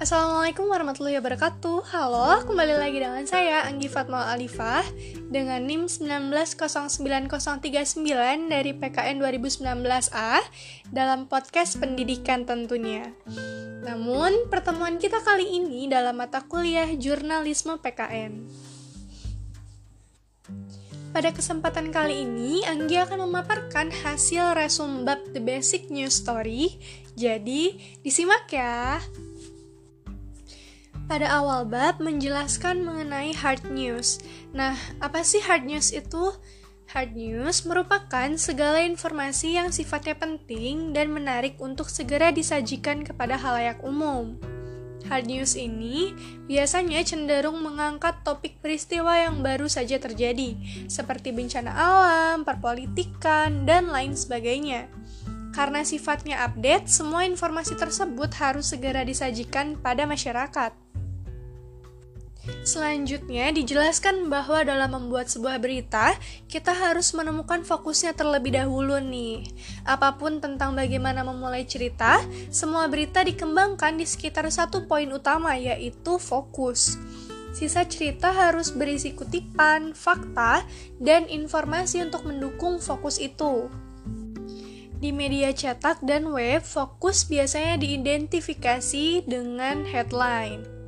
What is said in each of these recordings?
Assalamualaikum warahmatullahi wabarakatuh Halo, kembali lagi dengan saya Anggi Fatma Alifah Dengan NIM 1909039 dari PKN 2019A Dalam podcast pendidikan tentunya Namun, pertemuan kita kali ini dalam mata kuliah jurnalisme PKN pada kesempatan kali ini, Anggi akan memaparkan hasil resum bab The Basic News Story. Jadi, disimak ya. Pada awal bab menjelaskan mengenai hard news. Nah, apa sih hard news itu? Hard news merupakan segala informasi yang sifatnya penting dan menarik untuk segera disajikan kepada halayak umum. Hard news ini biasanya cenderung mengangkat topik peristiwa yang baru saja terjadi, seperti bencana alam, perpolitikan, dan lain sebagainya. Karena sifatnya update, semua informasi tersebut harus segera disajikan pada masyarakat. Selanjutnya, dijelaskan bahwa dalam membuat sebuah berita, kita harus menemukan fokusnya terlebih dahulu nih. Apa pun tentang bagaimana memulai cerita, semua berita dikembangkan di sekitar satu poin utama, yaitu fokus. Sisa cerita harus berisi kutipan, fakta, dan informasi untuk mendukung fokus itu. Di media cetak dan web, fokus biasanya diidentifikasi dengan headline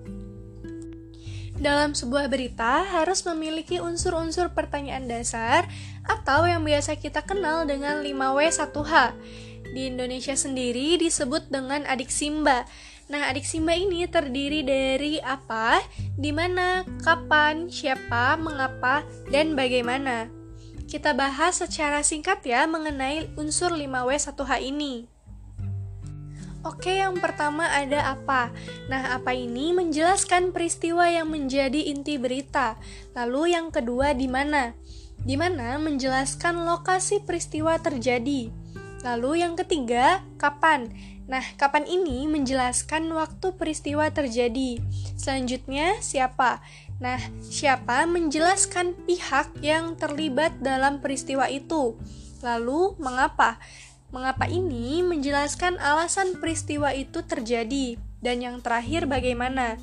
dalam sebuah berita harus memiliki unsur-unsur pertanyaan dasar atau yang biasa kita kenal dengan 5W1H. Di Indonesia sendiri disebut dengan adik Simba. Nah, adik Simba ini terdiri dari apa, di mana, kapan, siapa, mengapa, dan bagaimana. Kita bahas secara singkat ya mengenai unsur 5W1H ini. Oke, yang pertama ada apa? Nah, apa ini menjelaskan peristiwa yang menjadi inti berita. Lalu yang kedua di mana? Di mana menjelaskan lokasi peristiwa terjadi. Lalu yang ketiga, kapan? Nah, kapan ini menjelaskan waktu peristiwa terjadi. Selanjutnya, siapa? Nah, siapa menjelaskan pihak yang terlibat dalam peristiwa itu. Lalu, mengapa? Mengapa ini menjelaskan alasan peristiwa itu terjadi, dan yang terakhir bagaimana,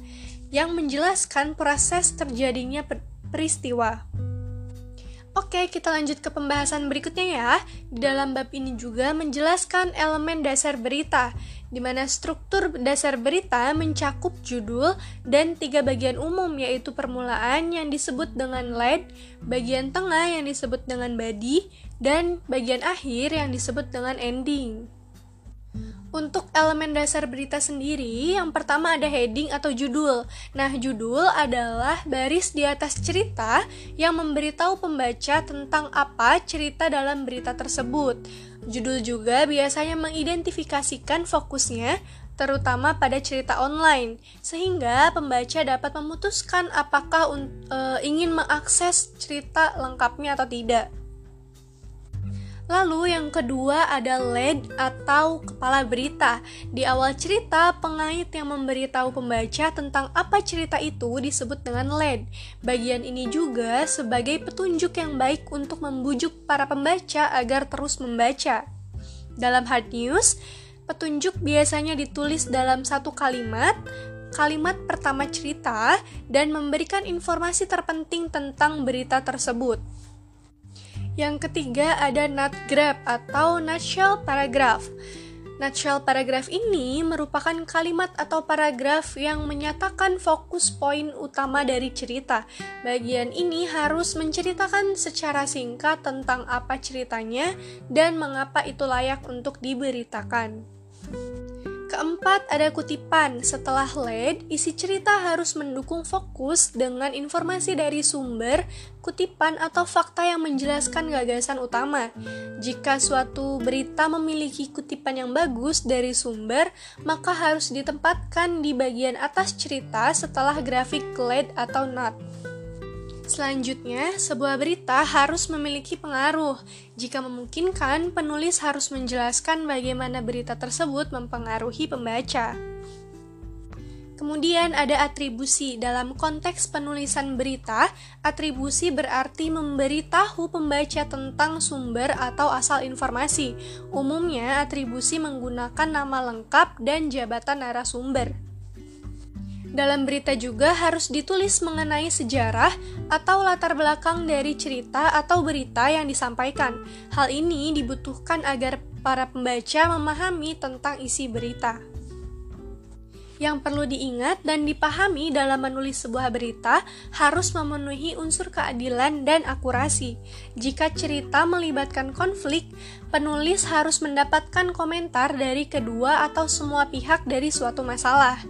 yang menjelaskan proses terjadinya peristiwa. Oke, kita lanjut ke pembahasan berikutnya ya. Di dalam bab ini juga menjelaskan elemen dasar berita, di mana struktur dasar berita mencakup judul dan tiga bagian umum yaitu permulaan yang disebut dengan lead, bagian tengah yang disebut dengan body, dan bagian akhir yang disebut dengan ending. Untuk elemen dasar berita sendiri, yang pertama ada heading atau judul. Nah, judul adalah baris di atas cerita yang memberitahu pembaca tentang apa cerita dalam berita tersebut. Judul juga biasanya mengidentifikasikan fokusnya, terutama pada cerita online, sehingga pembaca dapat memutuskan apakah e, ingin mengakses cerita lengkapnya atau tidak. Lalu yang kedua ada lead atau kepala berita. Di awal cerita, pengait yang memberitahu pembaca tentang apa cerita itu disebut dengan lead. Bagian ini juga sebagai petunjuk yang baik untuk membujuk para pembaca agar terus membaca. Dalam hard news, petunjuk biasanya ditulis dalam satu kalimat, kalimat pertama cerita, dan memberikan informasi terpenting tentang berita tersebut. Yang ketiga ada nut grab atau nutshell paragraph. Nutshell paragraph ini merupakan kalimat atau paragraf yang menyatakan fokus poin utama dari cerita. Bagian ini harus menceritakan secara singkat tentang apa ceritanya dan mengapa itu layak untuk diberitakan. Keempat, ada kutipan. Setelah lead, isi cerita harus mendukung fokus dengan informasi dari sumber, kutipan, atau fakta yang menjelaskan gagasan utama. Jika suatu berita memiliki kutipan yang bagus dari sumber, maka harus ditempatkan di bagian atas cerita setelah grafik lead atau not. Selanjutnya, sebuah berita harus memiliki pengaruh. Jika memungkinkan, penulis harus menjelaskan bagaimana berita tersebut mempengaruhi pembaca. Kemudian ada atribusi. Dalam konteks penulisan berita, atribusi berarti memberitahu pembaca tentang sumber atau asal informasi. Umumnya, atribusi menggunakan nama lengkap dan jabatan narasumber. Dalam berita juga harus ditulis mengenai sejarah atau latar belakang dari cerita atau berita yang disampaikan. Hal ini dibutuhkan agar para pembaca memahami tentang isi berita. Yang perlu diingat dan dipahami dalam menulis sebuah berita harus memenuhi unsur keadilan dan akurasi. Jika cerita melibatkan konflik, penulis harus mendapatkan komentar dari kedua atau semua pihak dari suatu masalah.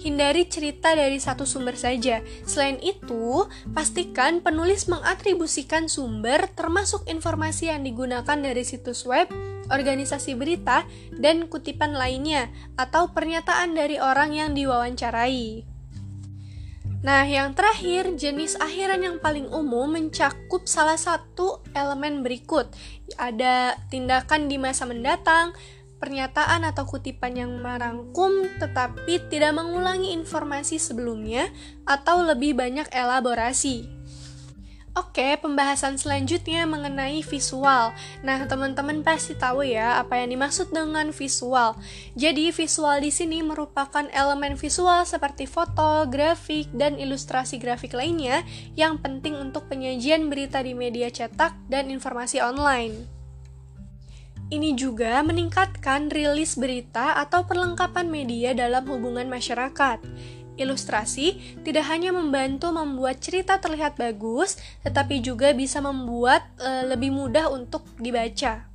Hindari cerita dari satu sumber saja. Selain itu, pastikan penulis mengatribusikan sumber termasuk informasi yang digunakan dari situs web, organisasi berita, dan kutipan lainnya atau pernyataan dari orang yang diwawancarai. Nah, yang terakhir, jenis akhiran yang paling umum mencakup salah satu elemen berikut. Ada tindakan di masa mendatang, pernyataan atau kutipan yang merangkum tetapi tidak mengulangi informasi sebelumnya atau lebih banyak elaborasi. Oke, pembahasan selanjutnya mengenai visual. Nah, teman-teman pasti tahu ya apa yang dimaksud dengan visual. Jadi, visual di sini merupakan elemen visual seperti foto, grafik, dan ilustrasi grafik lainnya yang penting untuk penyajian berita di media cetak dan informasi online. Ini juga meningkatkan rilis berita atau perlengkapan media dalam hubungan masyarakat. Ilustrasi tidak hanya membantu membuat cerita terlihat bagus, tetapi juga bisa membuat e, lebih mudah untuk dibaca.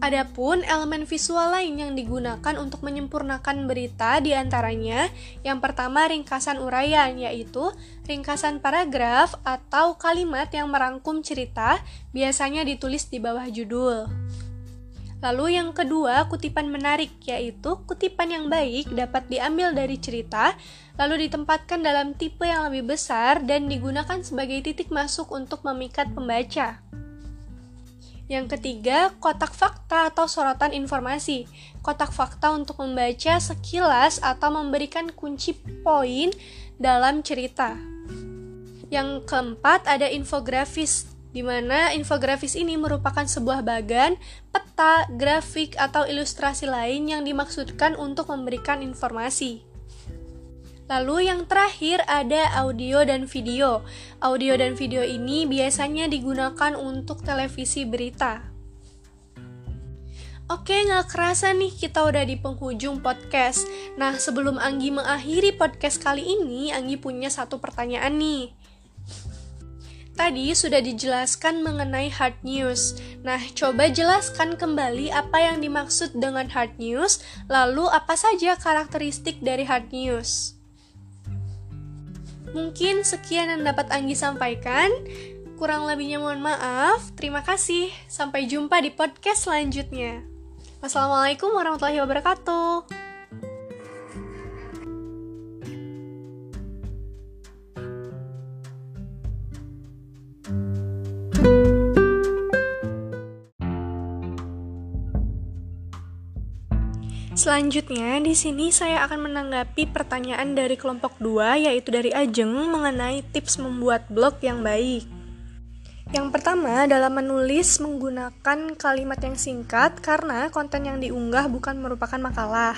Adapun elemen visual lain yang digunakan untuk menyempurnakan berita di antaranya yang pertama ringkasan uraian yaitu ringkasan paragraf atau kalimat yang merangkum cerita biasanya ditulis di bawah judul. Lalu yang kedua, kutipan menarik, yaitu kutipan yang baik dapat diambil dari cerita, lalu ditempatkan dalam tipe yang lebih besar dan digunakan sebagai titik masuk untuk memikat pembaca. Yang ketiga, kotak fakta atau sorotan informasi. Kotak fakta untuk membaca sekilas atau memberikan kunci poin dalam cerita. Yang keempat, ada infografis di mana infografis ini merupakan sebuah bagan, peta, grafik, atau ilustrasi lain yang dimaksudkan untuk memberikan informasi. Lalu yang terakhir ada audio dan video. Audio dan video ini biasanya digunakan untuk televisi berita. Oke, nggak kerasa nih kita udah di penghujung podcast. Nah, sebelum Anggi mengakhiri podcast kali ini, Anggi punya satu pertanyaan nih. Tadi sudah dijelaskan mengenai hard news. Nah, coba jelaskan kembali apa yang dimaksud dengan hard news, lalu apa saja karakteristik dari hard news. Mungkin sekian yang dapat Anggi sampaikan. Kurang lebihnya mohon maaf. Terima kasih. Sampai jumpa di podcast selanjutnya. Wassalamualaikum warahmatullahi wabarakatuh. Selanjutnya, di sini saya akan menanggapi pertanyaan dari kelompok 2, yaitu dari Ajeng mengenai tips membuat blog yang baik. Yang pertama, dalam menulis menggunakan kalimat yang singkat karena konten yang diunggah bukan merupakan makalah.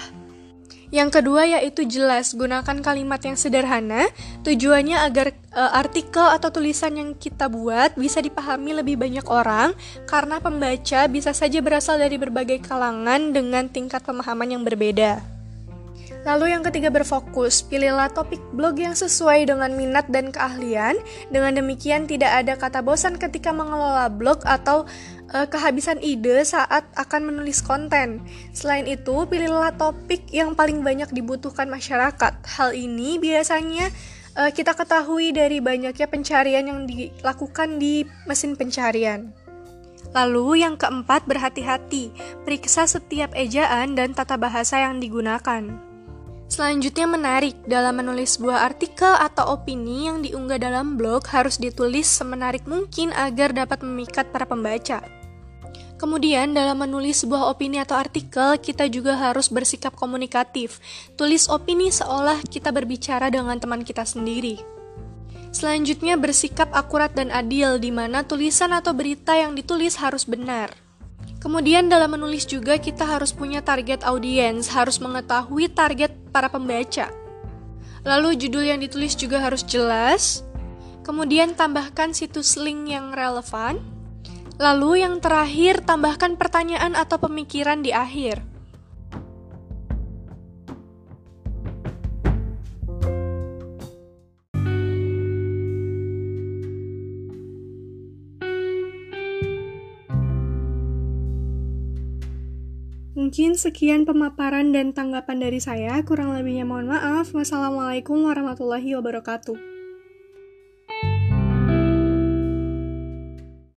Yang kedua yaitu jelas, gunakan kalimat yang sederhana, tujuannya agar e, artikel atau tulisan yang kita buat bisa dipahami lebih banyak orang karena pembaca bisa saja berasal dari berbagai kalangan dengan tingkat pemahaman yang berbeda. Lalu yang ketiga berfokus, pilihlah topik blog yang sesuai dengan minat dan keahlian. Dengan demikian tidak ada kata bosan ketika mengelola blog atau uh, kehabisan ide saat akan menulis konten. Selain itu, pilihlah topik yang paling banyak dibutuhkan masyarakat. Hal ini biasanya uh, kita ketahui dari banyaknya pencarian yang dilakukan di mesin pencarian. Lalu yang keempat berhati-hati, periksa setiap ejaan dan tata bahasa yang digunakan. Selanjutnya menarik, dalam menulis sebuah artikel atau opini yang diunggah dalam blog harus ditulis semenarik mungkin agar dapat memikat para pembaca. Kemudian, dalam menulis sebuah opini atau artikel, kita juga harus bersikap komunikatif. Tulis opini seolah kita berbicara dengan teman kita sendiri. Selanjutnya, bersikap akurat dan adil, di mana tulisan atau berita yang ditulis harus benar. Kemudian, dalam menulis juga kita harus punya target audiens, harus mengetahui target para pembaca. Lalu judul yang ditulis juga harus jelas. Kemudian tambahkan situs link yang relevan. Lalu yang terakhir tambahkan pertanyaan atau pemikiran di akhir. Mungkin sekian pemaparan dan tanggapan dari saya. Kurang lebihnya mohon maaf. Wassalamualaikum warahmatullahi wabarakatuh.